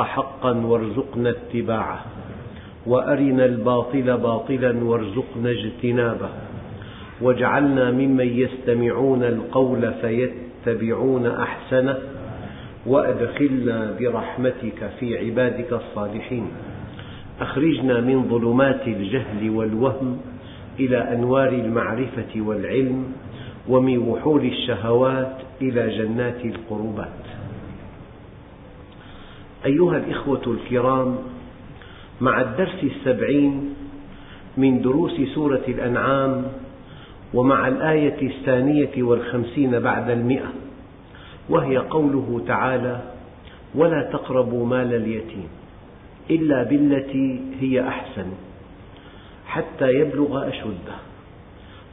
حقا وارزقنا اتباعه وأرنا الباطل باطلا وارزقنا اجتنابه واجعلنا ممن يستمعون القول فيتبعون أحسنه وأدخلنا برحمتك في عبادك الصالحين. أخرجنا من ظلمات الجهل والوهم إلى أنوار المعرفة والعلم ومن وحول الشهوات إلى جنات القربات. أيها الإخوة الكرام مع الدرس السبعين من دروس سورة الأنعام ومع الآية الثانية والخمسين بعد المئة وهي قوله تعالى ولا تقربوا مال اليتيم إلا بالتي هي أحسن حتى يبلغ أشده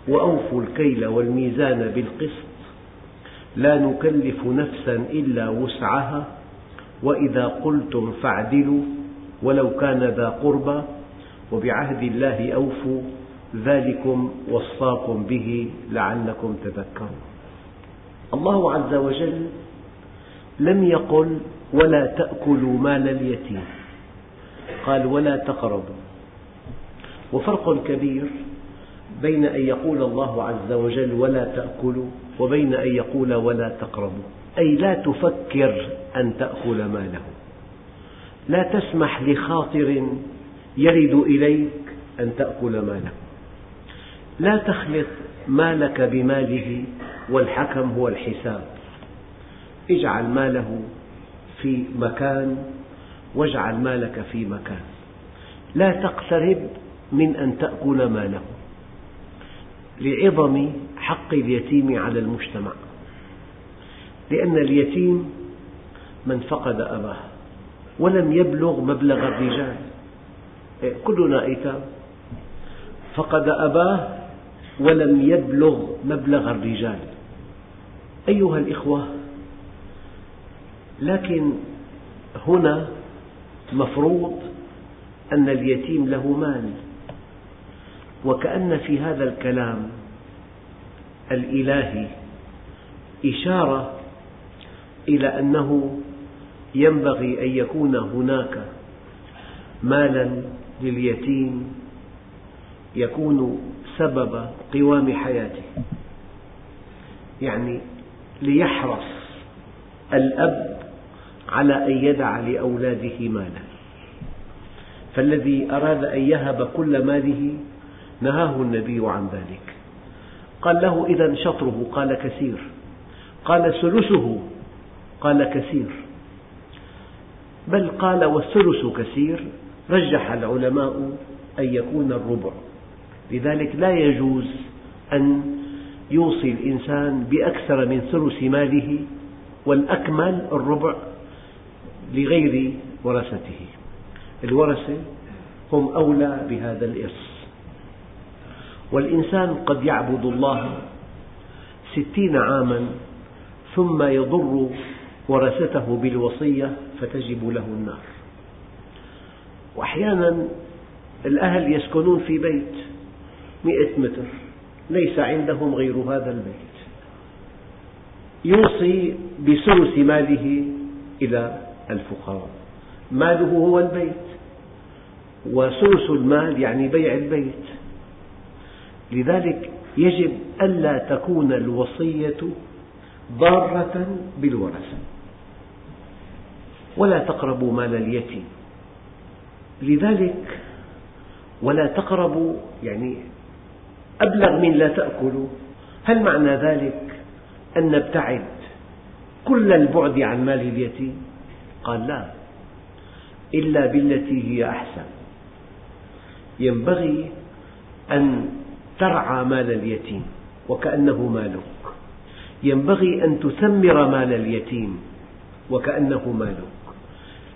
وأوفوا الكيل والميزان بالقسط لا نكلف نفسا إلا وسعها وإذا قلتم فاعدلوا ولو كان ذا قربى وبعهد الله أوفوا ذلكم وصاكم به لعلكم تذكرون. الله عز وجل لم يقل ولا تأكلوا مال اليتيم. قال ولا تقربوا. وفرق كبير بين أن يقول الله عز وجل ولا تأكلوا وبين أن يقول ولا تقربوا. أي لا تفكر أن تأكل ماله. لا تسمح لخاطر يرد إليك أن تأكل ماله. لا تخلط مالك بماله والحكم هو الحساب. اجعل ماله في مكان واجعل مالك في مكان. لا تقترب من أن تأكل ماله. لعظم حق اليتيم على المجتمع. لأن اليتيم من فقد أباه ولم يبلغ مبلغ الرجال. كلنا أيتام. فقد أباه ولم يبلغ مبلغ الرجال. أيها الإخوة لكن هنا مفروض أن اليتيم له مال. وكأن في هذا الكلام الإلهي إشارة إلى أنه ينبغي أن يكون هناك مالا لليتيم يكون سبب قوام حياته. يعني ليحرص الأب على أن يدع لأولاده مالا. فالذي أراد أن يهب كل ماله نهاه النبي عن ذلك. قال له إذا شطره قال كثير. قال ثلثه قال كثير. بل قال والثلث كثير رجح العلماء أن يكون الربع. لذلك لا يجوز أن يوصي الإنسان بأكثر من ثلث ماله والأكمل الربع لغير ورثته. الورثة هم أولى بهذا الإرث. والإنسان قد يعبد الله ستين عاما ثم يضر ورثته بالوصية فتجب له النار. وأحيانا الأهل يسكنون في بيت مئة متر ليس عندهم غير هذا البيت. يوصي بثلث ماله إلى الفقراء. ماله هو البيت. وثلث المال يعني بيع البيت. لذلك يجب ألا تكون الوصية ضارة بالورثة. ولا تقربوا مال اليتيم. لذلك ولا تقربوا يعني أبلغ من لا تأكلوا. هل معنى ذلك أن نبتعد كل البعد عن مال اليتيم؟ قال لا إلا بالتي هي أحسن. ينبغي أن ترعى مال اليتيم وكأنه مالك. ينبغي أن تثمر مال اليتيم وكأنه مالك.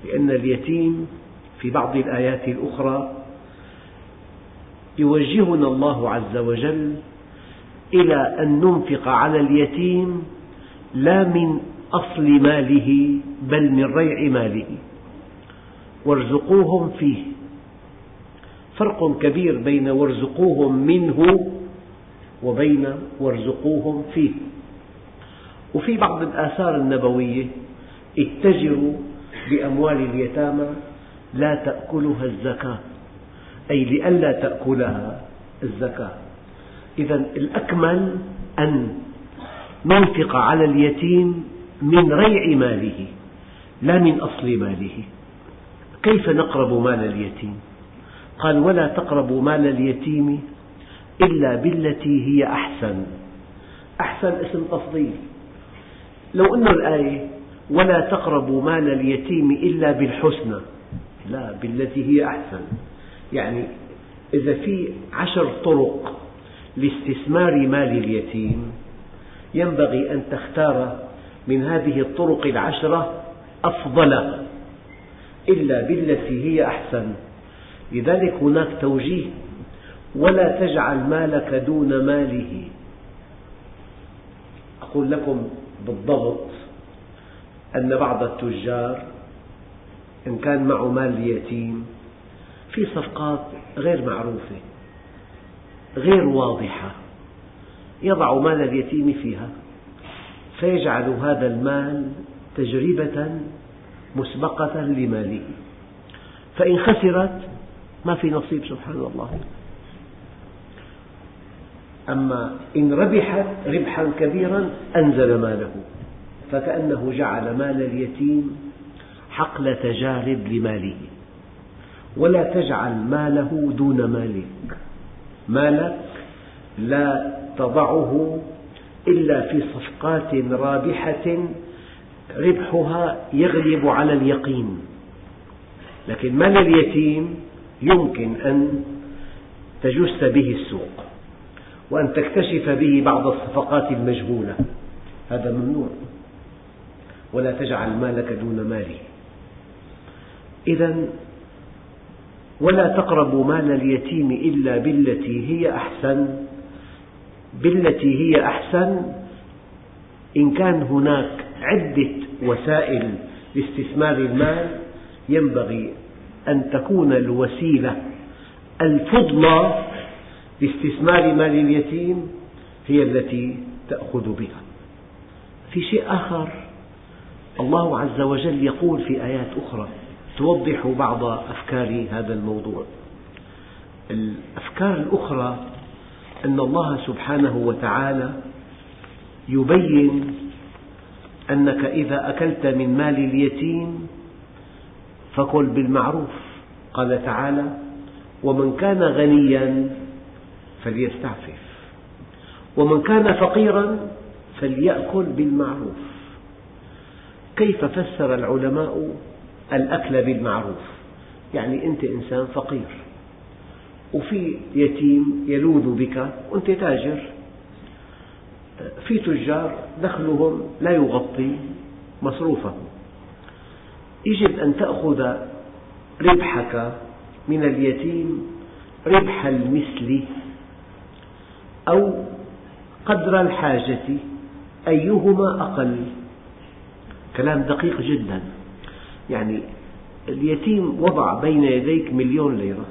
لأن اليتيم في بعض الآيات الأخرى يوجهنا الله عز وجل إلى أن ننفق على اليتيم لا من أصل ماله بل من ريع ماله. وارزقوهم فيه. فرق كبير بين وارزقوهم منه وبين وارزقوهم فيه. وفي بعض الآثار النبوية اتجروا بأموال اليتامى لا تأكلها الزكاة. أي لئلا تأكلها الزكاة. إذا الأكمل أن ننفق على اليتيم من ريع ماله لا من أصل ماله. كيف نقرب مال اليتيم؟ قال ولا تقربوا مال اليتيم إلا بالتي هي أحسن. أحسن اسم تفضيل. لو أن الآية ولا تقربوا مال اليتيم إلا بالحسنى. لا بالتي هي أحسن. يعني إذا في عشر طرق لاستثمار مال اليتيم ينبغي أن تختار من هذه الطرق العشرة أفضل إلا بالتي هي أحسن. لذلك هناك توجيه ولا تجعل مالك دون ماله. أقول لكم بالضبط أن بعض التجار إن كان معه مال اليتيم في صفقات غير معروفة غير واضحة يضع مال اليتيم فيها فيجعل هذا المال تجربة مسبقة لماله. فإن خسرت ما في نصيب سبحان الله. أما إن ربحت ربحا كبيرا أنزل ماله. فكأنه جعل مال اليتيم حقل تجارب لماله. ولا تجعل ماله دون مالك. مالك لا تضعه إلا في صفقات رابحة ربحها يغلب على اليقين. لكن مال اليتيم يمكن أن تجس به السوق وأن تكتشف به بعض الصفقات المجهولة. هذا ممنوع. ولا تجعل مالك دون ماله إذا ولا تقربوا مال اليتيم إلا بالتي هي أحسن بالتي هي أحسن. إن كان هناك عدة وسائل لاستثمار المال ينبغي أن تكون الوسيلة الفضلى لاستثمار مال اليتيم هي التي تأخذ بها. في شيء آخر؟ الله عز وجل يقول في آيات أخرى توضح بعض أفكار هذا الموضوع. الأفكار الأخرى أن الله سبحانه وتعالى يبين أنك إذا أكلت من مال اليتيم فكل بالمعروف. قال تعالى ومن كان غنيا فليستعفف ومن كان فقيرا فليأكل بالمعروف. كيف فسر العلماء الأكل بالمعروف؟ يعني أنت إنسان فقير وفي يتيم يلوذ بك وأنت تاجر. في تجار دخلهم لا يغطي مصروفهم. يجب أن تأخذ ربحك من اليتيم ربح المثل أو قدر الحاجة أيهما أقل. كلام دقيق جدا. يعني اليتيم وضع بين يديك مليون ليرة.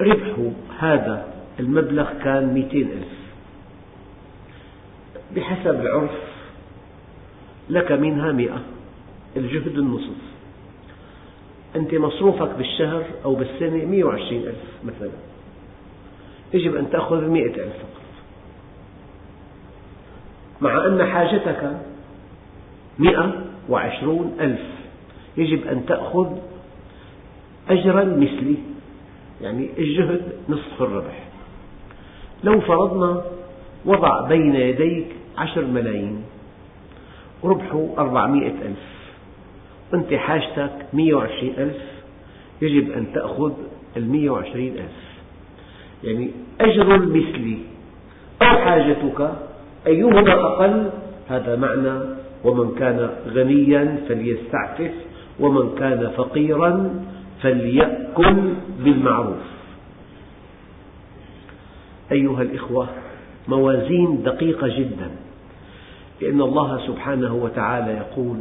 ربح هذا المبلغ كان مئتين ألف. بحسب العرف لك منها مئة. الجهد النصف. أنت مصروفك بالشهر أو بالسنة مئة وعشرين ألف مثلا. يجب أن تأخذ مئة ألف فقط. مع أن حاجتك مئة وعشرون ألف. يجب أن تأخذ أجرا مثلي يعني الجهد نصف الربح. لو فرضنا وضع بين يديك عشر ملايين ربحه أربعمائة ألف. أنت حاجتك مئة وعشرين ألف. يجب أن تأخذ المئة وعشرين ألف. يعني أجر المثل أو حاجتك أيهما أقل هذا معنى ومن كان غنيا فليستعفف ومن كان فقيرا فليأكل بالمعروف. أيها الإخوة موازين دقيقة جدا لأن الله سبحانه وتعالى يقول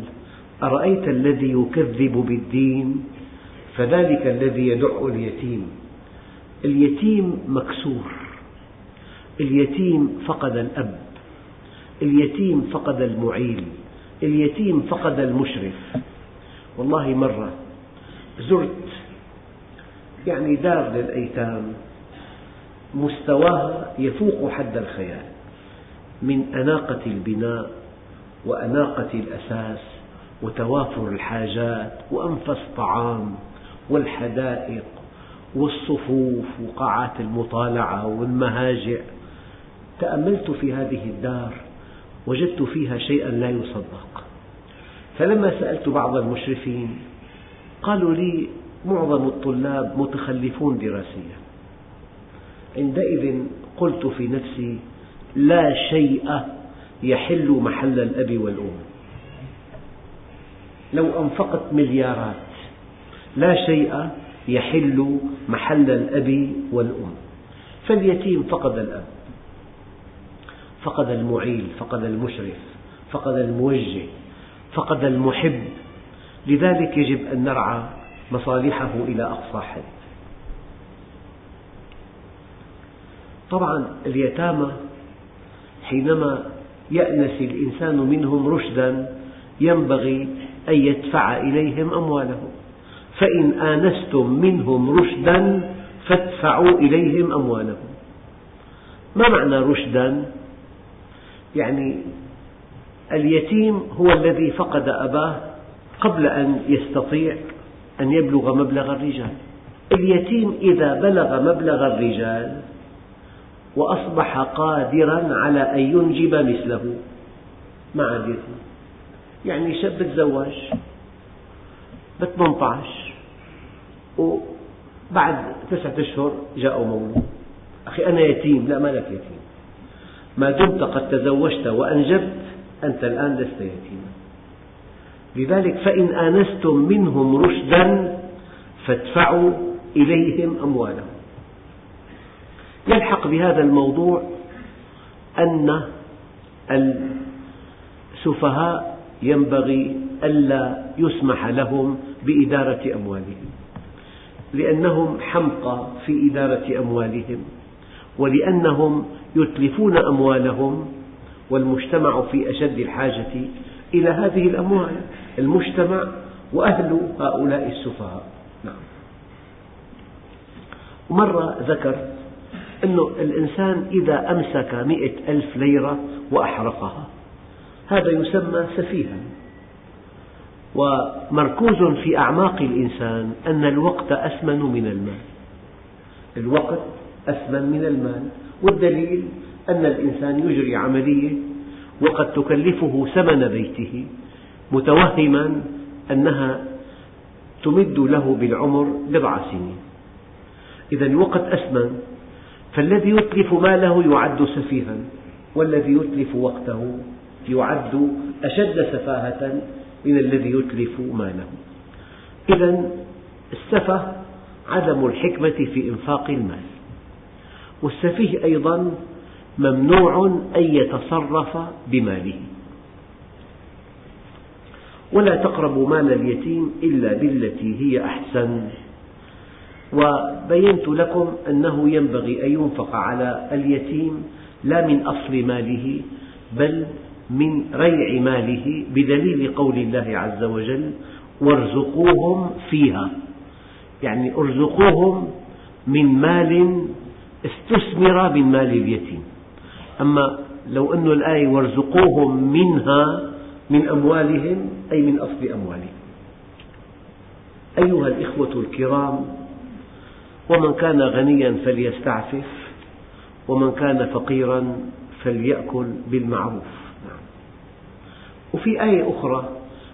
أرأيت الذي يكذب بالدين؟ فذلك الذي يدع اليتيم. اليتيم مكسور اليتيم فقد الأب اليتيم فقد المعيل. اليتيم فقد المشرف. والله مرة زرت يعني دار للأيتام مستواها يفوق حد الخيال من أناقة البناء وأناقة الأساس وتوافر الحاجات وأنفس طعام والحدائق والصفوف وقاعات المطالعة والمهاجع. تأملت في هذه الدار وجدت فيها شيئا لا يصدق. فلما سألت بعض المشرفين قالوا لي معظم الطلاب متخلفون دراسيا. عندئذ قلت في نفسي لا شيء يحل محل الأب والأم. لو أنفقت مليارات لا شيء يحل محل الأب والأم. فاليتيم فقد الأب. فقد المعيل فقد المشرف فقد الموجه فقد المحب. لذلك يجب أن نرعى مصالحه إلى أقصى حد. طبعا اليتامى حينما يأنس الإنسان منهم رشدا ينبغي أن يدفع إليهم أموالهم فإن آنستم منهم رشدا فادفعوا إليهم أموالهم ما معنى رشدا؟ يعني اليتيم هو الذي فقد أباه قبل أن يستطيع أن يبلغ مبلغ الرجال. اليتيم إذا بلغ مبلغ الرجال وأصبح قادرا على أن ينجب مثله ما عاد يعني شاب تزوج ب 18 وبعد تسعة أشهر جاء مولود. أخي أنا يتيم لا ما لك يتيم. ما دمت قد تزوجت وأنجبت أنت الآن لست يتيما. لذلك فإن آنستم منهم رشدا فادفعوا إليهم أموالهم. يلحق بهذا الموضوع أن السفهاء ينبغي ألا يسمح لهم بإدارة أموالهم لأنهم حمقى في إدارة أموالهم. ولأنهم يتلفون أموالهم والمجتمع في أشد الحاجة إلى هذه الأموال المجتمع وأهل هؤلاء السفهاء. نعم. مرة ذكر أن الإنسان إذا أمسك مئة ألف ليرة وأحرقها هذا يسمى سفيها. ومركوز في أعماق الإنسان أن الوقت أثمن من المال. الوقت أثمن من المال. والدليل أن الإنسان يجري عملية وقد تكلفه ثمن بيته متوهما أنها تمد له بالعمر بضع سنين. إذا الوقت أثمن فالذي يتلف ماله يعد سفيها والذي يتلف وقته يعد أشد سفاهة من الذي يتلف ماله. إذا السفه عدم الحكمة في إنفاق المال. والسفيه أيضا ممنوع أن يتصرف بماله. ولا تقربوا مال اليتيم إلا بالتي هي أحسن. وبينت لكم أنه ينبغي أن ينفق على اليتيم لا من أصل ماله بل من ريع ماله بدليل قول الله عز وجل وارزقوهم فيها يعني ارزقوهم من مال استثمر من مال اليتيم. أما لو أن الآية وارزقوهم منها من أموالهم أي من أصل أموالهم. أيها الإخوة الكرام ومن كان غنيا فليستعفف ومن كان فقيرا فليأكل بالمعروف. وفي آية أخرى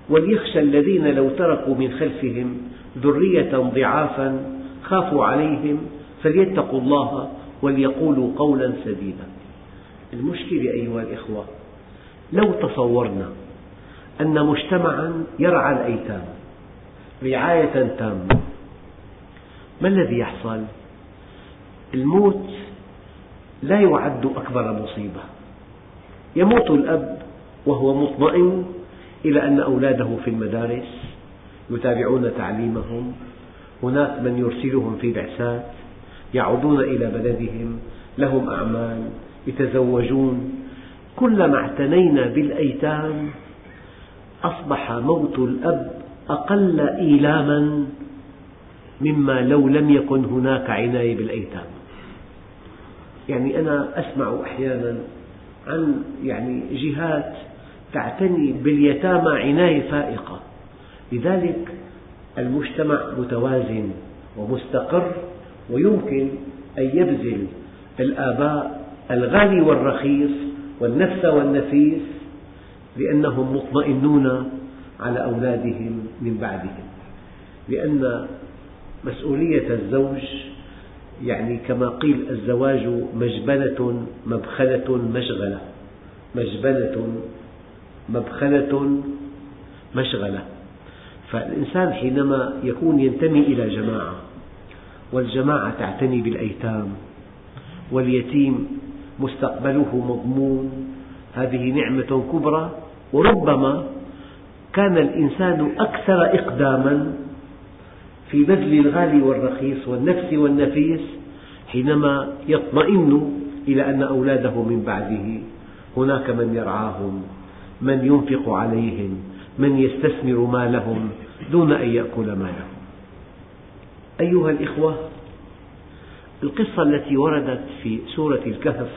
وليخشى الذين لو تركوا من خلفهم ذرية ضعافا خافوا عليهم فليتقوا الله وليقولوا قولا سديدا المشكلة أيها الإخوة لو تصورنا أن مجتمعا يرعى الأيتام رعاية تامة ما الذي يحصل؟ الموت لا يعد أكبر مصيبة يموت الأب وهو مطمئن إلى أن أولاده في المدارس يتابعون تعليمهم هناك من يرسلهم في بعثات يعودون إلى بلدهم لهم أعمال يتزوجون. كلما اعتنينا بالأيتام أصبح موت الأب أقل إيلاما مما لو لم يكن هناك عناية بالأيتام. يعني أنا أسمع أحيانا عن يعني جهات تعتني باليتامى عناية فائقة. لذلك المجتمع متوازن ومستقر ويمكن أن يبذل الآباء الغالي والرخيص والنفس والنفيس لأنهم مطمئنون على أولادهم من بعدهم. لأن مسؤولية الزوج يعني كما قيل الزواج مجبلة مبخلة مشغلة. مجبلة مبخلة مشغلة. فالإنسان حينما يكون ينتمي إلى جماعة والجماعة تعتني بالأيتام واليتيم مستقبله مضمون. هذه نعمة كبرى وربما كان الإنسان أكثر إقداما في بذل الغالي والرخيص والنفس والنفيس حينما يطمئن إلى أن أولاده من بعده. هناك من يرعاهم من ينفق عليهم من يستثمر مالهم دون أن يأكل مالهم أيها الإخوة القصة التي وردت في سورة الكهف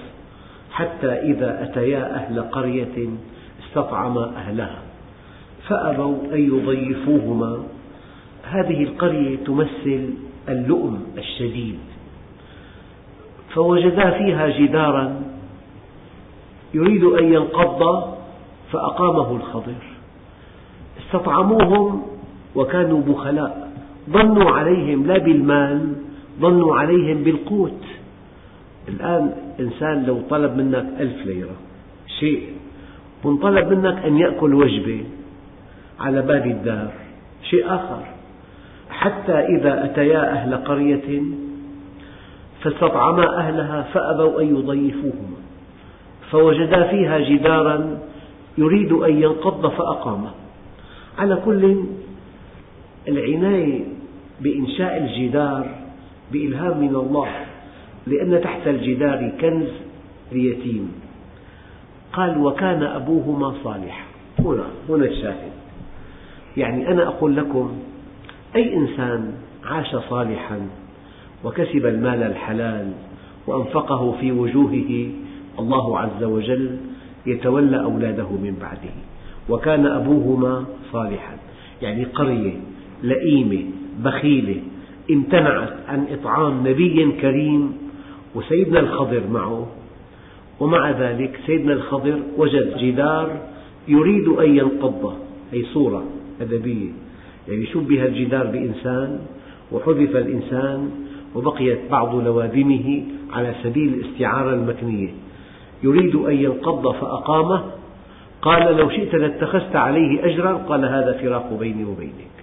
حتى إذا أتيا أهل قرية استطعما أهلها فأبوا أن يضيفوهما. هذه القرية تمثل اللؤم الشديد فوجدا فيها جدارا يريد أن ينقض فأقامه الخضر استطعموهم وكانوا بخلاء. ظنوا عليهم لا بالمال ظنوا عليهم بالقوت. الآن إنسان لو طلب منك ألف ليرة شيء وانطلب منك أن يأكل وجبة على باب الدار شيء آخر. حتى إذا أتيا أهل قرية فاستطعما أهلها فأبوا أن يضيفوهما فوجدا فيها جدارا يريد أن ينقض فأقامه. على كل العناية بإنشاء الجدار بإلهام من الله لأن تحت الجدار كنز ليتيم. قال وكان أبوهما صالحا. هنا هنا الشاهد. يعني أنا أقول لكم أي إنسان عاش صالحا وكسب المال الحلال وأنفقه في وجوهه الله عز وجل يتولى أولاده من بعده. وكان أبوهما صالحا. يعني قرية لئيمة بخيلة امتنعت عن إطعام نبي كريم وسيدنا الخضر معه. ومع ذلك سيدنا الخضر وجد جدار يريد أن ينقض أي صورة أدبية. يعني شبه الجدار بإنسان؟ وحذف الإنسان وبقيت بعض لوازمه على سبيل الاستعارة المكنية. يريد أن ينقض فأقامه. قال لو شئت لاتخذت عليه أجرا قال هذا فراق بيني وبينك.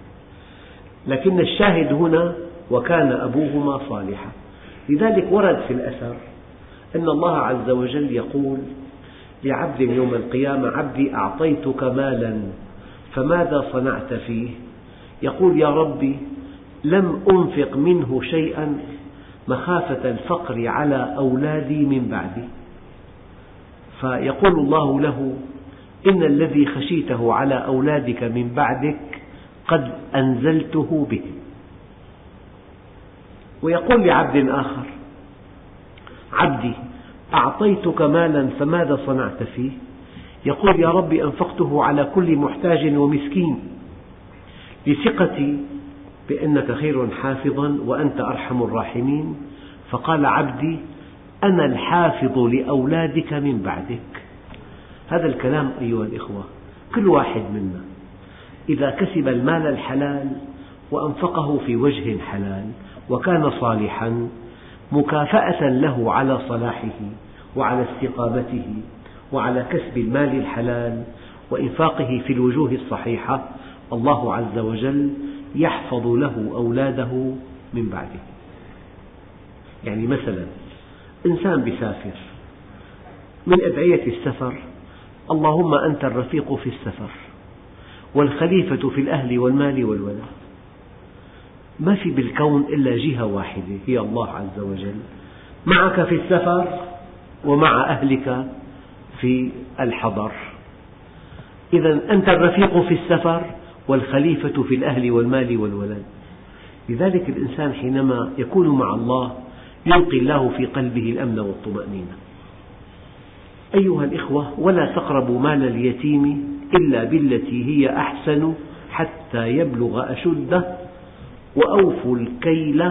لكن الشاهد هنا وكان أبوهما صالحا. لذلك ورد في الأثر أن الله عز وجل يقول لعبد يوم القيامة عبدي أعطيتك مالا فماذا صنعت فيه؟ يقول يا ربي لم أنفق منه شيئا مخافة الفقر على أولادي من بعدي. فيقول الله له إن الذي خشيته على أولادك من بعدك قد أنزلته بهم ويقول لعبد آخر عبدي أعطيتك مالا فماذا صنعت فيه؟ يقول يا رب أنفقته على كل محتاج ومسكين. لثقتي بأنك خير حافظا وأنت أرحم الراحمين. فقال عبدي أنا الحافظ لأولادك من بعدك. هذا الكلام أيها الإخوة كل واحد منا إذا كسب المال الحلال وأنفقه في وجه حلال وكان صالحا مكافأة له على صلاحه وعلى استقامته وعلى كسب المال الحلال وإنفاقه في الوجوه الصحيحة الله عز وجل يحفظ له أولاده من بعده. يعني مثلا إنسان بيسافر من أدعية السفر اللهم أنت الرفيق في السفر. والخليفة في الأهل والمال والولد. ما في بالكون إلا جهة واحدة هي الله عز وجل. معك في السفر ومع أهلك في الحضر. إذا أنت الرفيق في السفر والخليفة في الأهل والمال والولد. لذلك الإنسان حينما يكون مع الله يلقي الله في قلبه الأمن والطمأنينة. أيها الإخوة ولا تقربوا مال اليتيم إلا بالتي هي أحسن حتى يبلغ أشده وأوفوا الكيل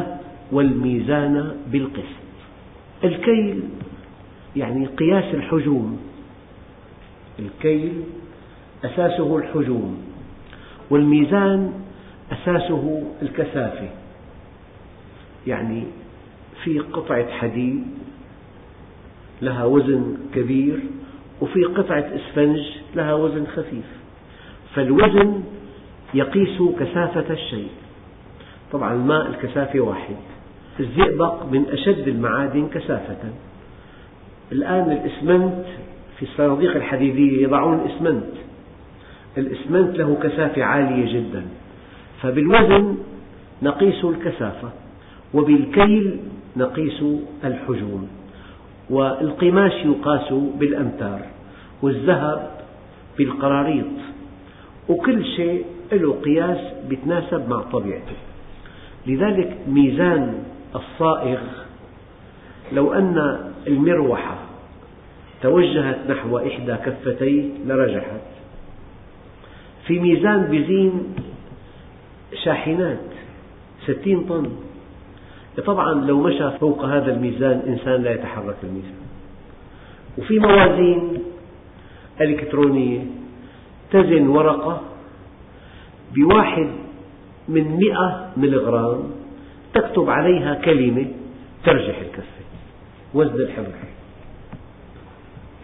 والميزان بالقسط. الكيل يعني قياس الحجوم. الكيل أساسه الحجوم والميزان أساسه الكثافة. يعني في قطعة حديد لها وزن كبير وفي قطعة إسفنج لها وزن خفيف. فالوزن يقيس كثافة الشيء. طبعا الماء الكثافة واحد. الزئبق من أشد المعادن كثافة. الآن الإسمنت في الصناديق الحديدية يضعون الإسمنت الإسمنت له كثافة عالية جدا. فبالوزن نقيس الكثافة وبالكيل نقيس الحجوم والقماش يقاس بالأمتار. والذهب بالقراريط وكل شيء له قياس يتناسب مع طبيعته لذلك ميزان الصائغ لو أن المروحة توجهت نحو إحدى كفتيه لرجحت. في ميزان بزين شاحنات ستين طن. طبعا لو مشى فوق هذا الميزان إنسان لا يتحرك الميزان. وفي موازين إلكترونية. تزن ورقة بواحد من مئة ملغرام تكتب عليها كلمة ترجح الكفة. وزن الحبر.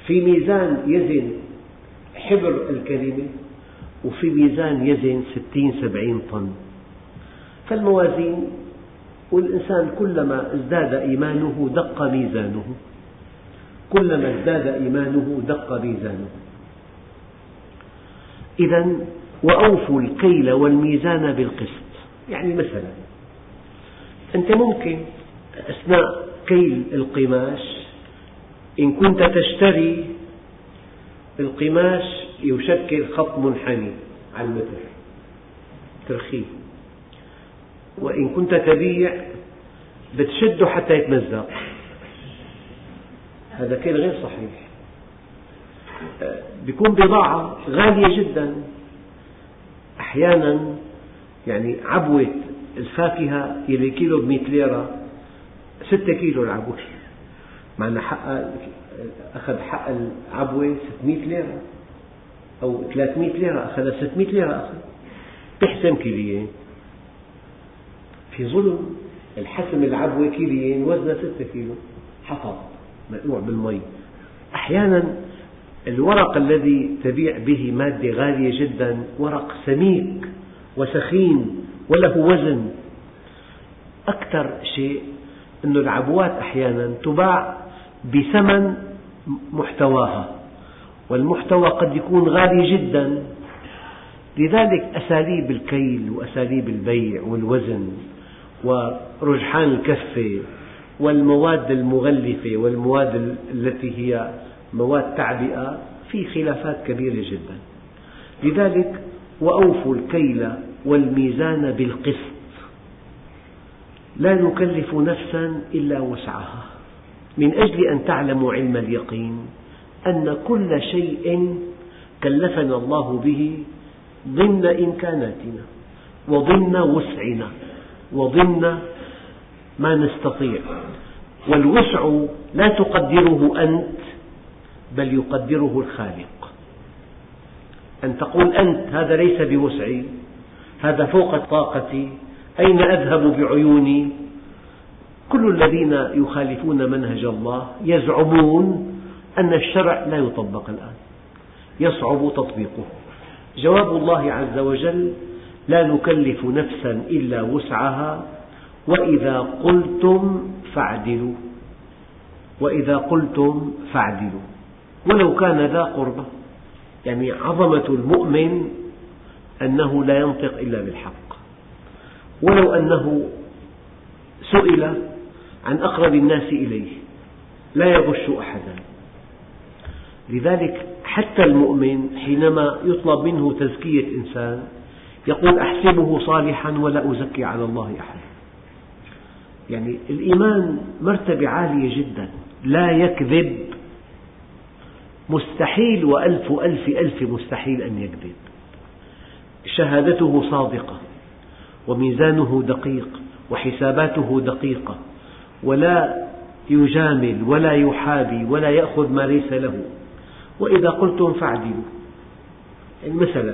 في ميزان يزن حبر الكلمة وفي ميزان يزن ستين سبعين طن. فالموازين والإنسان كلما ازداد إيمانه دق ميزانه. كلما ازداد إيمانه دق ميزانه. إذا وأوفوا الكيل والميزان بالقسط. يعني مثلا أنت ممكن أثناء كيل القماش إن كنت تشتري القماش يشكل خط منحني على المتر ترخيه وإن كنت تبيع بتشده حتى يتمزق. هذا كيل غير صحيح. بيكون بضاعة غالية جدا. أحيانا يعني عبوة الفاكهة اللي كيلو بمئة ليرة ستة كيلو العبوة. مع أن حق أخذ حق العبوة 600 ليرة أو 300 ليرة أخذ 600 ليرة أخذ بحسم كيليين. في ظلم الحسم العبوة كيليين وزنها 6 كيلو حطب منقوع بالمي. أحيانا الورق الذي تبيع به مادة غالية جدا ورق سميك وسخين وله وزن. أكثر شيء أن العبوات أحيانا تباع بثمن محتواها والمحتوى قد يكون غالي جدا. لذلك أساليب الكيل وأساليب البيع والوزن ورجحان الكفة والمواد المغلفة والمواد التي هي مواد تعبئة في خلافات كبيرة جدا. لذلك وأوفوا الكيل والميزان بالقسط. لا نكلف نفسا إلا وسعها. من أجل أن تعلموا علم اليقين أن كل شيء كلفنا الله به ضمن إمكاناتنا وضمن وسعنا وضمن ما نستطيع. والوسع لا تقدره أنت بل يقدره الخالق. أن تقول أنت هذا ليس بوسعي هذا فوق طاقتي أين أذهب بعيوني؟ كل الذين يخالفون منهج الله يزعمون أن الشرع لا يطبق الآن. يصعب تطبيقه. جواب الله عز وجل لا نكلف نفسا إلا وسعها وإذا قلتم فاعدلوا. وإذا قلتم فاعدلوا. ولو كان ذا قربى يعني عظمة المؤمن أنه لا ينطق إلا بالحق. ولو أنه سئل عن أقرب الناس إليه لا يغش أحدا. لذلك حتى المؤمن حينما يطلب منه تزكية إنسان يقول أحسبه صالحا ولا أزكي على الله أحدا يعني الإيمان مرتبة عالية جدا لا يكذب مستحيل وألف ألف ألف مستحيل أن يكذب. شهادته صادقة وميزانه دقيق وحساباته دقيقة ولا يجامل ولا يحابي ولا يأخذ ما ليس له. وإذا قلتم فاعدلوا. يعني مثلا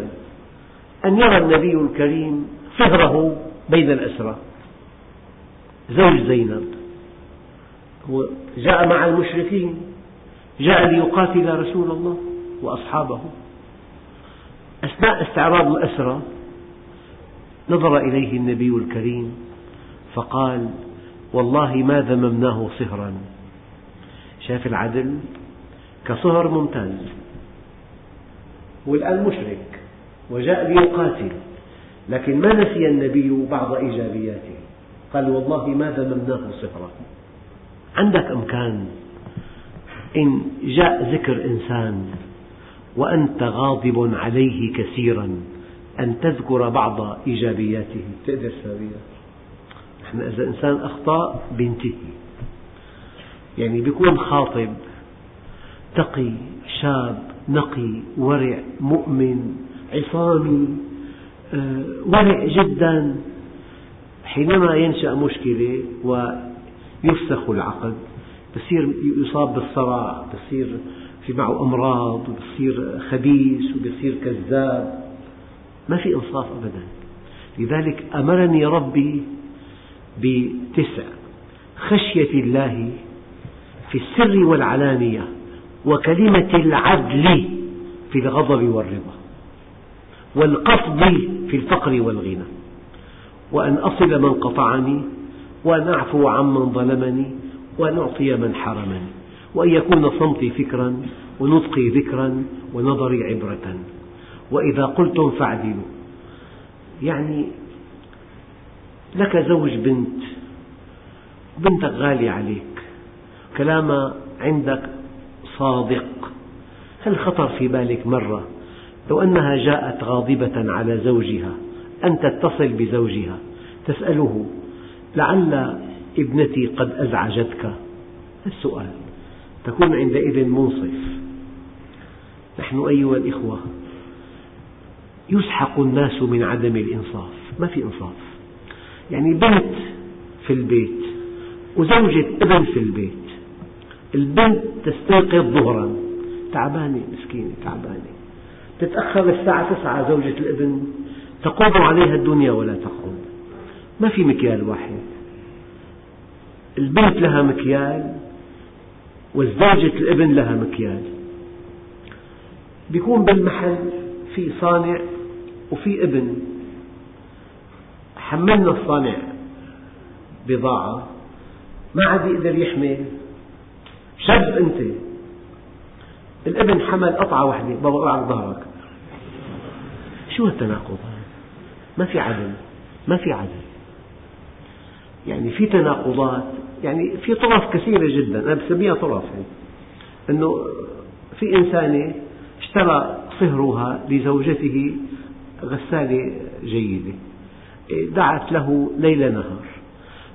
أن يرى النبي الكريم صهره بين الأسرى. زوج زينب. هو جاء مع المشركين. جاء ليقاتل رسول الله وأصحابه. أثناء استعراض الأسرى نظر إليه النبي الكريم فقال والله ما ذممناه صهرا. شاف العدل كصهر ممتاز. والآن مشرك وجاء ليقاتل لكن ما نسي النبي بعض إيجابياته؟ قال والله ما ذممناه صهرا. عندك أمكان إن جاء ذكر إنسان وأنت غاضب عليه كثيرا أن تذكر بعض إيجابياته. تقدر تساويها نحن إذا إنسان أخطأ بينتهي. يعني بيكون خاطب تقي شاب نقي ورع مؤمن عصامي آه، ورع جدا. حينما ينشأ مشكلة ويفسخ العقد بصير يصاب بالصرع بصير في معه أمراض وبصير خبيث وبصير كذاب. ما في إنصاف أبدا. لذلك أمرني ربي بتسع خشية الله في السر والعلانية وكلمة العدل في الغضب والرضا والقصد في الفقر والغنى. وأن أصل من قطعني وأن أعفو عمن ظلمني وأن أعطي من حرمني وأن يكون صمتي فكرا ونطقي ذكرا ونظري عبرة. وإذا قلتم فاعدلوا. يعني لك زوج بنت بنتك غالية عليك كلامها عندك صادق. هل خطر في بالك مرة لو أنها جاءت غاضبة على زوجها أن تتصل بزوجها تسأله لعل ابنتي قد أزعجتك؟ السؤال. تكون عندئذ منصف. نحن أيها الإخوة يسحق الناس من عدم الإنصاف. ما في إنصاف؟ يعني بنت في البيت وزوجة ابن في البيت. البنت تستيقظ ظهرا. تعبانة مسكينة تعبانة. تتأخر الساعة تسعة زوجة الابن. تقوم عليها الدنيا ولا تقوم. ما في مكيال واحد. البنت لها مكيال وزوجة الابن لها مكيال. بيكون بالمحل في صانع وفي ابن. حملنا الصانع بضاعة. ما عاد يقدر يحمل. شاب أنت. الابن حمل قطعة واحدة. بابا اوعى ظهرك. شو هالتناقض؟ ما في عدل. ما في عدل. يعني في تناقضات يعني في طرف كثيرة جدا أنا بسميها طرف يعني. أنه في إنسانة اشترى صهرها لزوجته غسالة جيدة دعت له ليل نهار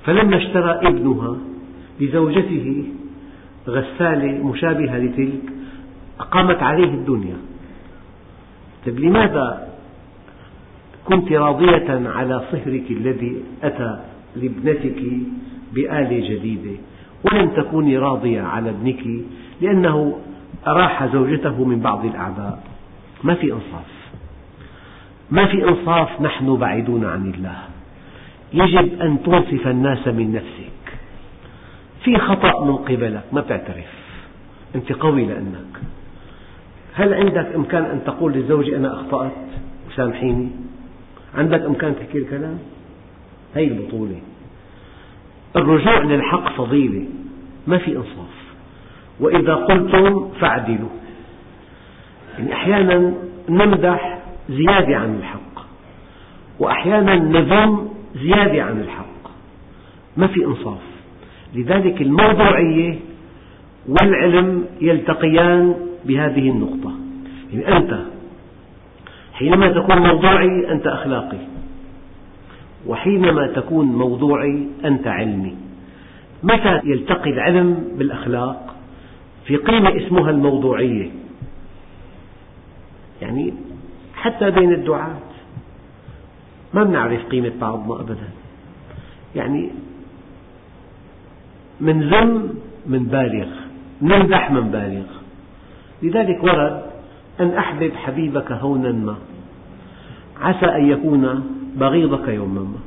فلما اشترى ابنها لزوجته غسالة مشابهة لتلك أقامت عليه الدنيا طيب لماذا كنت راضية على صهرك الذي أتى لابنتك بآلة جديدة ولم تكوني راضية على ابنك لأنه أراح زوجته من بعض الأعباء. ما في إنصاف. ما في إنصاف نحن بعيدون عن الله. يجب أن تنصف الناس من نفسك. في خطأ من قبلك ما تعترف أنت قوي لأنك. هل عندك إمكان أن تقول لزوجي أنا أخطأت؟ سامحيني. عندك إمكان تحكي الكلام؟ هي البطولة. الرجوع للحق فضيلة ما في إنصاف. وإذا قلتم فاعدلوا. يعني أحيانا نمدح زيادة عن الحق وأحيانا نذم زيادة عن الحق. ما في إنصاف. لذلك الموضوعية والعلم يلتقيان بهذه النقطة. يعني أنت حينما تكون موضوعي أنت أخلاقي. وحينما تكون موضوعي أنت علمي. متى يلتقي العلم بالأخلاق؟ في قيمة اسمها الموضوعية. يعني حتى بين الدعاة. ما بنعرف قيمة بعضنا أبدا. يعني من ذم من بالغ نمدح من بالغ. لذلك ورد أن أحبب حبيبك هونا ما عسى أن يكون بغيضك يوما ما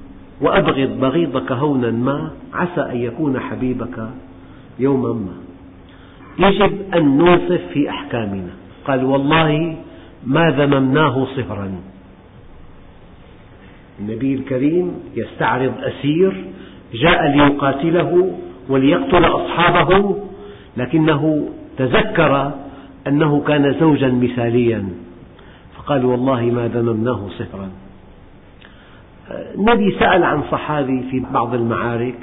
وأبغض بغيضك هونا ما عسى أن يكون حبيبك يوما ما يجب أن ننصف في أحكامنا. قال والله ما ذممناه صهرا النبي الكريم يستعرض أسير جاء ليقاتله وليقتل أصحابه لكنه تذكر أنه كان زوجا مثاليا. فقال والله ما ذممناه صهرا النبي سأل عن صحابي في بعض المعارك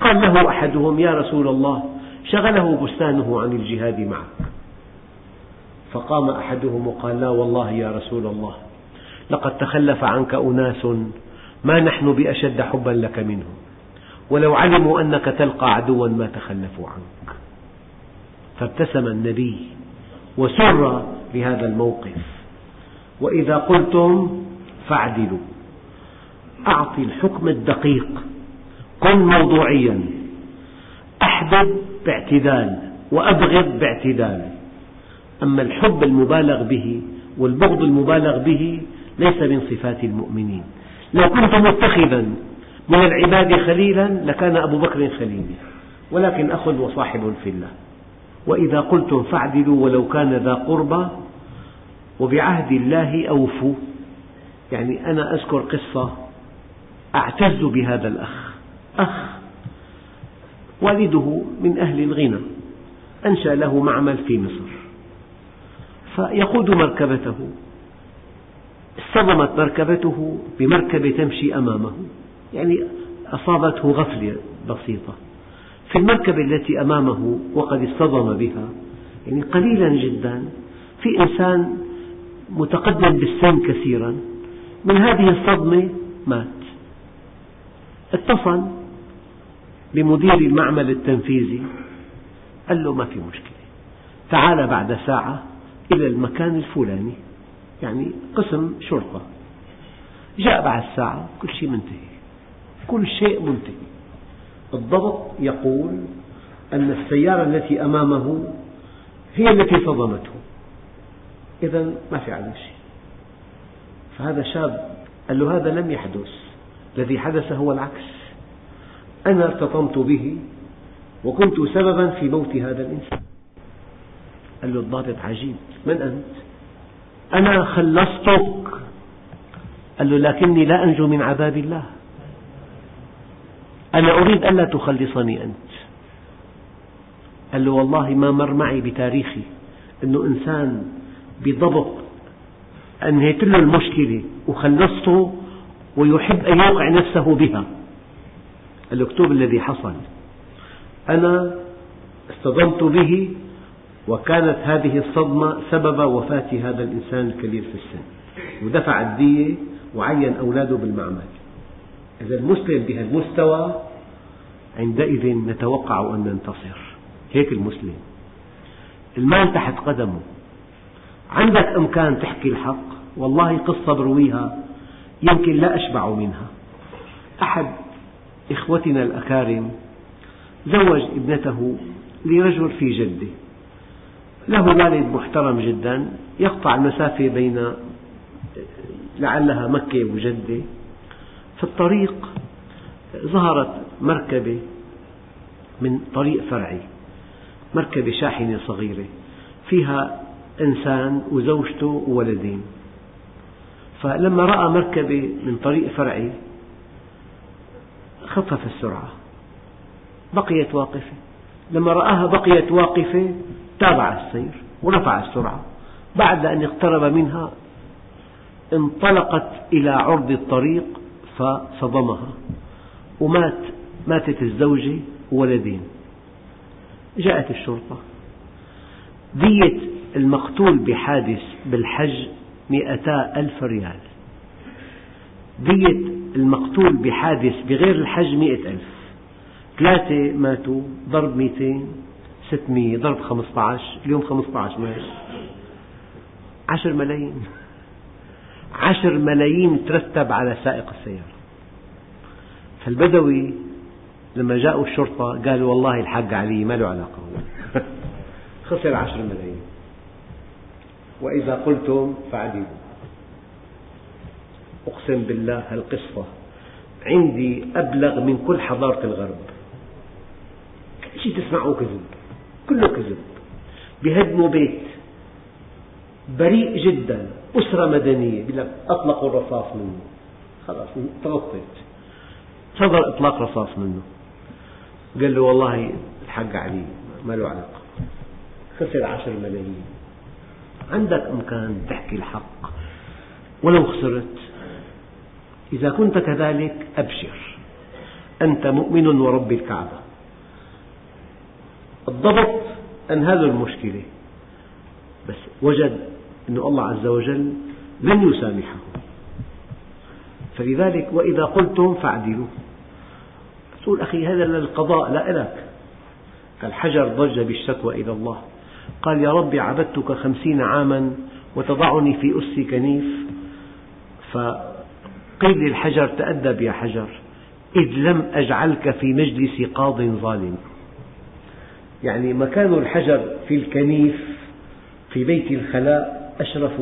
قال له أحدهم يا رسول الله شغله بستانه عن الجهاد معك. فقام أحدهم وقال لا والله يا رسول الله لقد تخلف عنك أناس ما نحن بأشد حبا لك منهم ولو علموا أنك تلقى عدوا ما تخلفوا عنك. فابتسم النبي وسر لهذا الموقف وإذا قلتم فاعدلوا. أعطي الحكم الدقيق. كن موضوعيا. أحبب باعتدال وأبغض باعتدال. أما الحب المبالغ به والبغض المبالغ به ليس من صفات المؤمنين. لو كنت متخذا من العباد خليلا لكان أبو بكر خليلي. ولكن أخ وصاحب في الله. وإذا قلتم فاعدلوا ولو كان ذا قربى وبعهد الله أوفوا. يعني أنا أذكر قصة أعتز بهذا الأخ. أخ والده من أهل الغنى أنشأ له معمل في مصر. فيقود مركبته اصطدمت مركبته بمركبة تمشي أمامه. يعني أصابته غفلة بسيطة. في المركبة التي أمامه وقد اصطدم بها يعني قليلا جدا في إنسان متقدم بالسن كثيرا من هذه الصدمة مات. اتصل بمدير المعمل التنفيذي. قال له ما في مشكلة. تعال بعد ساعة إلى المكان الفلاني. يعني قسم شرطة. جاء بعد ساعة كل شيء منتهي. كل شيء منتهي. الضبط يقول أن السيارة التي أمامه هي التي صدمته. إذا ما في عليه شيء. فهذا شاب قال له هذا لم يحدث. الذي حدث هو العكس. أنا ارتطمت به وكنت سببا في موت هذا الإنسان. قال له الضابط عجيب من أنت؟ أنا خلصتك. قال له لكني لا أنجو من عذاب الله. أنا أريد ألا تخلصني أنت. قال له والله ما مر معي بتاريخي أنه إنسان بضبط. أنهيت له المشكلة وخلصته ويحب أن يوقع نفسه بها. اكتب الذي حصل. أنا اصطدمت به وكانت هذه الصدمة سبب وفاة هذا الإنسان الكبير في السن. ودفع الدية وعين أولاده بالمعمل. إذا المسلم بهالمستوى عندئذ نتوقع أن ننتصر. هيك المسلم. المال تحت قدمه. عندك إمكان تحكي الحق. والله قصة برويها. يمكن لا أشبع منها. أحد إخوتنا الأكارم زوج ابنته لرجل في جدة. له والد محترم جدا يقطع المسافة بين لعلها مكة وجدة. في الطريق ظهرت مركبة من طريق فرعي مركبة شاحنة صغيرة. فيها إنسان وزوجته وولدين. فلما رأى مركبة من طريق فرعي خفف السرعة. بقيت واقفة. لما رآها بقيت واقفة تابع السير ورفع السرعة. بعد أن اقترب منها انطلقت إلى عرض الطريق فصدمها. ومات ماتت الزوجة وولدين. جاءت الشرطة. دية المقتول بحادث بالحج مئتا ألف ريال. دية المقتول بحادث بغير الحج مئة ألف. ثلاثة ماتوا ضرب مئتين ستمية ضرب خمسة عشر اليوم خمسة عشر مات عشر ملايين. عشر ملايين ترتب على سائق السيارة. فالبدوي لما جاءوا الشرطة قالوا والله الحاج علي ما له علاقة خسر عشر ملايين. وإذا قلتم فعدلوا أقسم بالله هالقصة عندي أبلغ من كل حضارة الغرب. كل شيء تسمعه كذب كله كذب. بهدموا بيت بريء جدا أسرة مدنية أطلقوا الرصاص منه. خلاص تغطت صدر إطلاق رصاص منه. قال له والله الحق علي ما له علاقة. خسر عشر ملايين. عندك إمكان تحكي الحق. ولو خسرت إذا كنت كذلك أبشر. أنت مؤمن ورب الكعبة. الضبط أنهلوا المشكلة بس وجد أن الله عز وجل لن يسامحه. فلذلك وإذا قلتم فاعدلوا. تقول أخي هذا للقضاء لا إلك. الحجر ضج بالشكوى إلى الله. قال يا رب عبدتك خمسين عاما وتضعني في أس كنيف فقيل للحجر تأدب يا حجر إذ لم أجعلك في مجلس قاض ظالم. يعني مكان الحجر في الكنيف في بيت الخلاء أشرف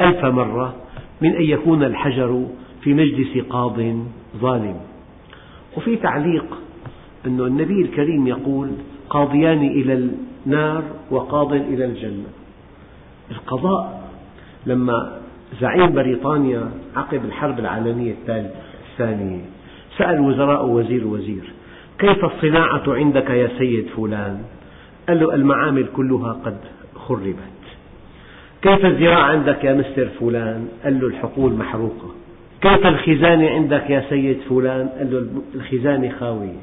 ألف مرة من أن يكون الحجر في مجلس قاض ظالم. وفي تعليق أن النبي الكريم يقول قاضيان إلى النار وقاض إلى الجنة. القضاء لما زعيم بريطانيا عقب الحرب العالمية الثانية. سأل وزراء وزير وزير كيف الصناعة عندك يا سيد فلان؟ قال له المعامل كلها قد خربت. كيف الزراعة عندك يا مستر فلان؟ قال له الحقول محروقة. كيف الخزانة عندك يا سيد فلان؟ قال له الخزانة خاوية.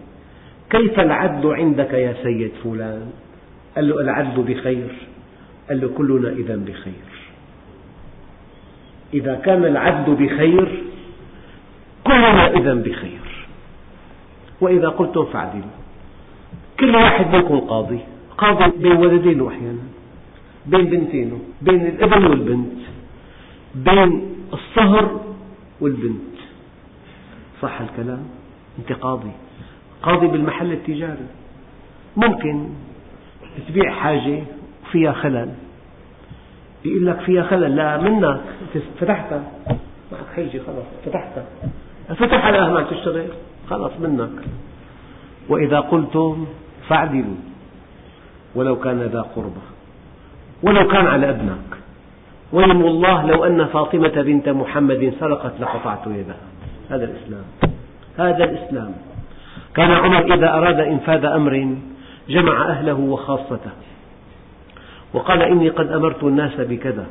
كيف العدل عندك يا سيد فلان؟ قال له العدل بخير. قال له كلنا إذا بخير. إذا كان العدل بخير كلنا إذا بخير. وإذا قلتم فاعدلوا. كل واحد منكم قاضي قاضي بين ولدين أحيانا بين بنتين بين الأبن والبنت بين الصهر والبنت. صح الكلام؟ أنت قاضي. قاضي بالمحل التجاري. ممكن تبيع حاجة وفيها خلل. يقول لك فيها خلل. لا منك فتحتها معك حيجة خلاص. فتحتها فتح على ما تشتغل خلاص منك وإذا قلتم فاعدلوا. ولو كان ذا قربى ولو كان على ابنك ويم الله لو أن فاطمة بنت محمد سرقت لقطعت يدها. هذا الإسلام. هذا الإسلام. كان عمر إذا أراد إنفاذ أمر جمع أهله وخاصته. وقال إني قد أمرت الناس بكذا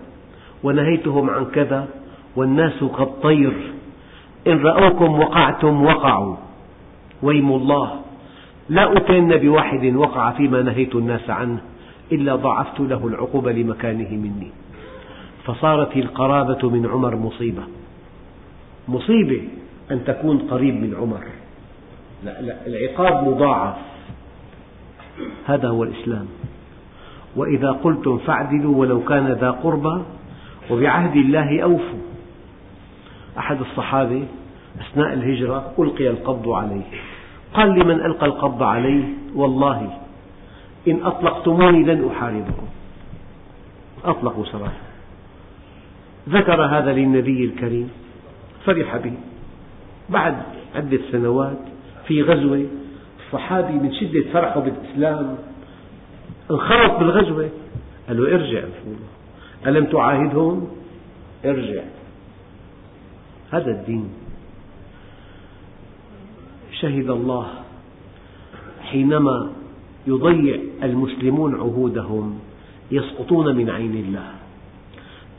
ونهيتهم عن كذا والناس كالطير إن رأوكم وقعتم وقعوا ويم الله لا أتين بواحد وقع فيما نهيت الناس عنه إلا ضاعفت له العقوبة لمكانه مني فصارت القرابة من عمر مصيبة مصيبة أن تكون قريب من عمر لا لا العقاب مضاعف هذا هو الإسلام وإذا قلتم فاعدلوا ولو كان ذا قربى وبعهد الله أوفوا. أحد الصحابة أثناء الهجرة ألقي القبض عليه. قال لمن ألقى القبض عليه؟ والله إن أطلقتموني لن أحاربكم. أطلقوا سراحه ذكر هذا للنبي الكريم فرح به. بعد عدة سنوات في غزوة الصحابي من شدة فرحة بالإسلام انخرط بالغزوة. قال له ارجع ألم تعاهدهم؟ ارجع. هذا الدين. شهد الله حينما يضيع المسلمون عهودهم يسقطون من عين الله.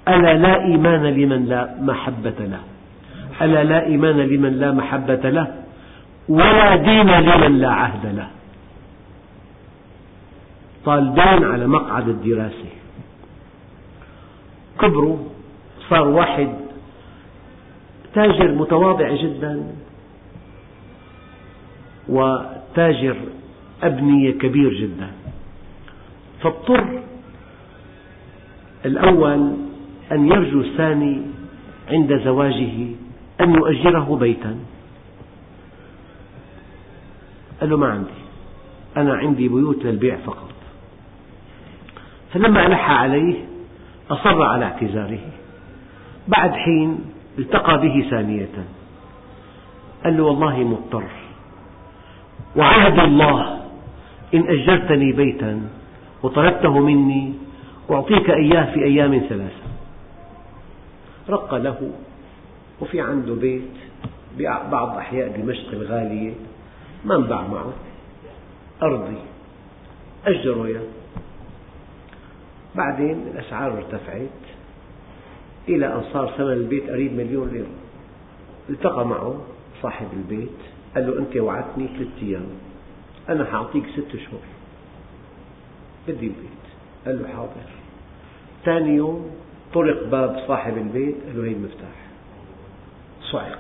ألا لا إيمان لمن لا محبة له؟ ألا لا إيمان لمن لا محبة له؟ ولا دين لمن لا عهد له؟ طالبان على مقعد الدراسة. كبروا صار واحد تاجر متواضع جدا وتاجر أبنية كبير جدا. فاضطر الأول أن يرجو الثاني عند زواجه أن يؤجره بيتا. قال له ما عندي أنا عندي بيوت للبيع فقط. فلما ألح عليه أصر على اعتذاره. بعد حين التقى به ثانية. قال له والله مضطر. وعهد الله إن أجرتني بيتا وطلبته مني أعطيك إياه في أيام ثلاثة. رق له وفي عنده بيت ببعض أحياء دمشق الغالية. ما انباع معه. أرضي. أجره إياه بعدين الأسعار ارتفعت إلى أن صار ثمن البيت قريب مليون ليرة. التقى معه صاحب البيت قال له أنت وعدتني ثلاثة أيام. أنا حأعطيك ست أشهر بدي البيت. قال له حاضر. ثاني يوم طرق باب صاحب البيت قال له هي المفتاح. صعق.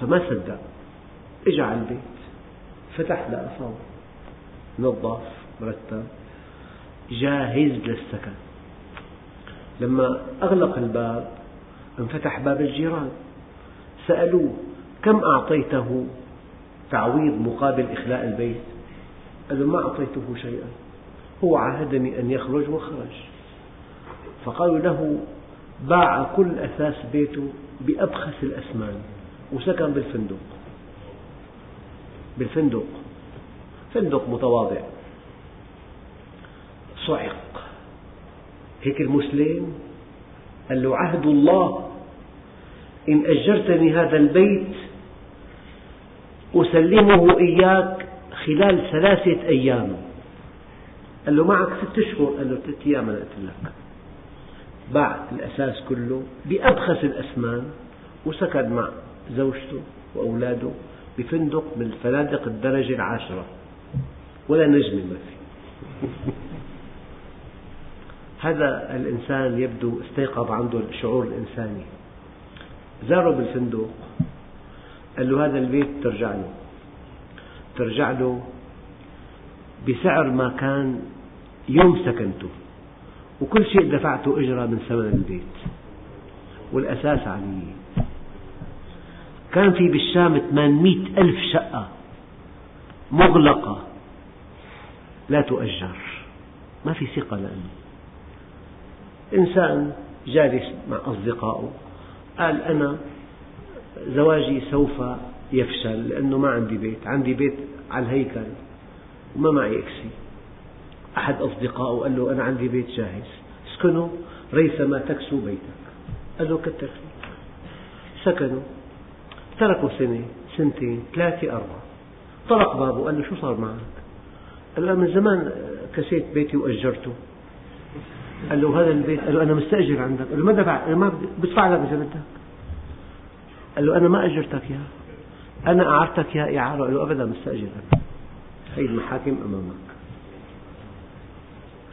فما صدق. اجى على البيت. فتح صار نظف مرتب. جاهز للسكن. لما أغلق الباب انفتح باب الجيران. سألوه كم أعطيته؟ تعويض مقابل إخلاء البيت. قال ما أعطيته شيئا هو عاهدني أن يخرج وخرج. فقالوا له باع كل أثاث بيته بأبخس الأثمان وسكن بالفندق. بالفندق. فندق متواضع. صعق. هيك المسلم قال له عهد الله إن أجرتني هذا البيت أسلمه إياك خلال ثلاثة أيام. قال له معك ست أشهر. قال له ثلاثة أيام أنا قلت لك. باع الأساس كله بأبخس الأثمان وسكن مع زوجته وأولاده بفندق من فنادق الدرجة العاشرة. ولا نجمة ما في. هذا الإنسان يبدو استيقظ عنده الشعور الإنساني. زاره بالفندق قال له هذا البيت ترجع له. ترجع له بسعر ما كان يوم سكنته. وكل شيء دفعته أجرة من ثمن البيت. والأساس عليه. كان في بالشام 800 ألف شقة مغلقة. لا تؤجر. ما في ثقة لأنه. إنسان جالس مع أصدقائه قال أنا زواجي سوف يفشل لأنه ما عندي بيت عندي بيت على الهيكل وما معي إكسي. أحد أصدقائه قال له أنا عندي بيت جاهز. اسكنوا ريثما تكسو بيتك. قال له كتر سكنوا. تركوا سنة سنتين ثلاثة أربعة. طرق بابه قال له شو صار معك؟ قال له من زمان كسيت بيتي وأجرته. قال له هذا البيت. قال له أنا مستأجر عندك. قال له ما دفع ما بدفع لك إذا بدك قال له أنا ما أجرتك إياه أنا أعرتك يا إعارة قال له أبدا مستأجر هي المحاكم أمامك.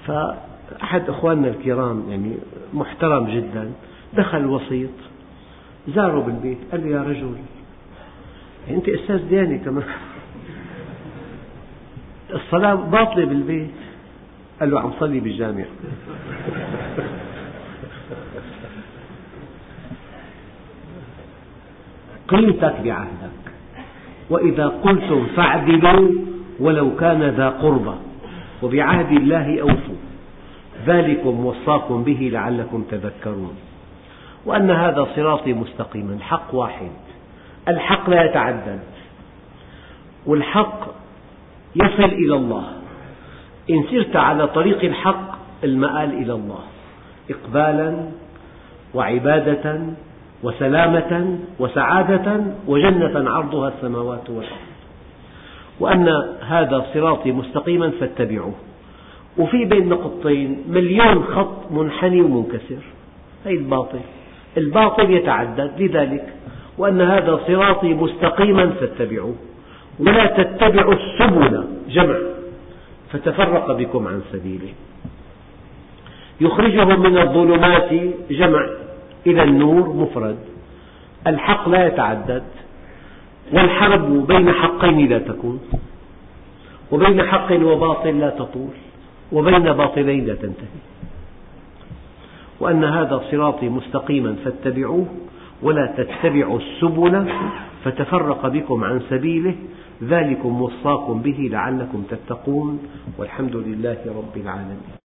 فأحد أخواننا الكرام يعني محترم جدا دخل وسيط زاره بالبيت قال له يا رجل يعني أنت أستاذ ديانة كمان. الصلاة باطلة بالبيت. قال له عم صلي بالجامع. قيمتك بعهدك. وإذا قلتم فاعدلوا ولو كان ذا قربى. وبعهد الله أوفوا. ذلكم وصاكم به لعلكم تذكرون. وأن هذا صراطي مستقيما الحق واحد. الحق لا يتعدد. والحق يصل إلى الله. إن سرت على طريق الحق المآل إلى الله. إقبالا وعبادة وسلامة وسعادة وجنة عرضها السماوات والأرض. وأن هذا صراطي مستقيما فاتبعوه. وفي بين نقطتين مليون خط منحني ومنكسر. هذا الباطل. الباطل يتعدد. لذلك وأن هذا صراطي مستقيما فاتبعوه. ولا تتبعوا السبل جمع فتفرق بكم عن سبيله. يخرجهم من الظلمات جمع إلى النور مفرد. الحق لا يتعدد والحرب بين حقين لا تكون وبين حق وباطل لا تطول وبين باطلين لا تنتهي. وأن هذا صراطي مستقيما فاتبعوه ولا تتبعوا السبل فتفرق بكم عن سبيله ذلكم وصاكم به لعلكم تتقون والحمد لله رب العالمين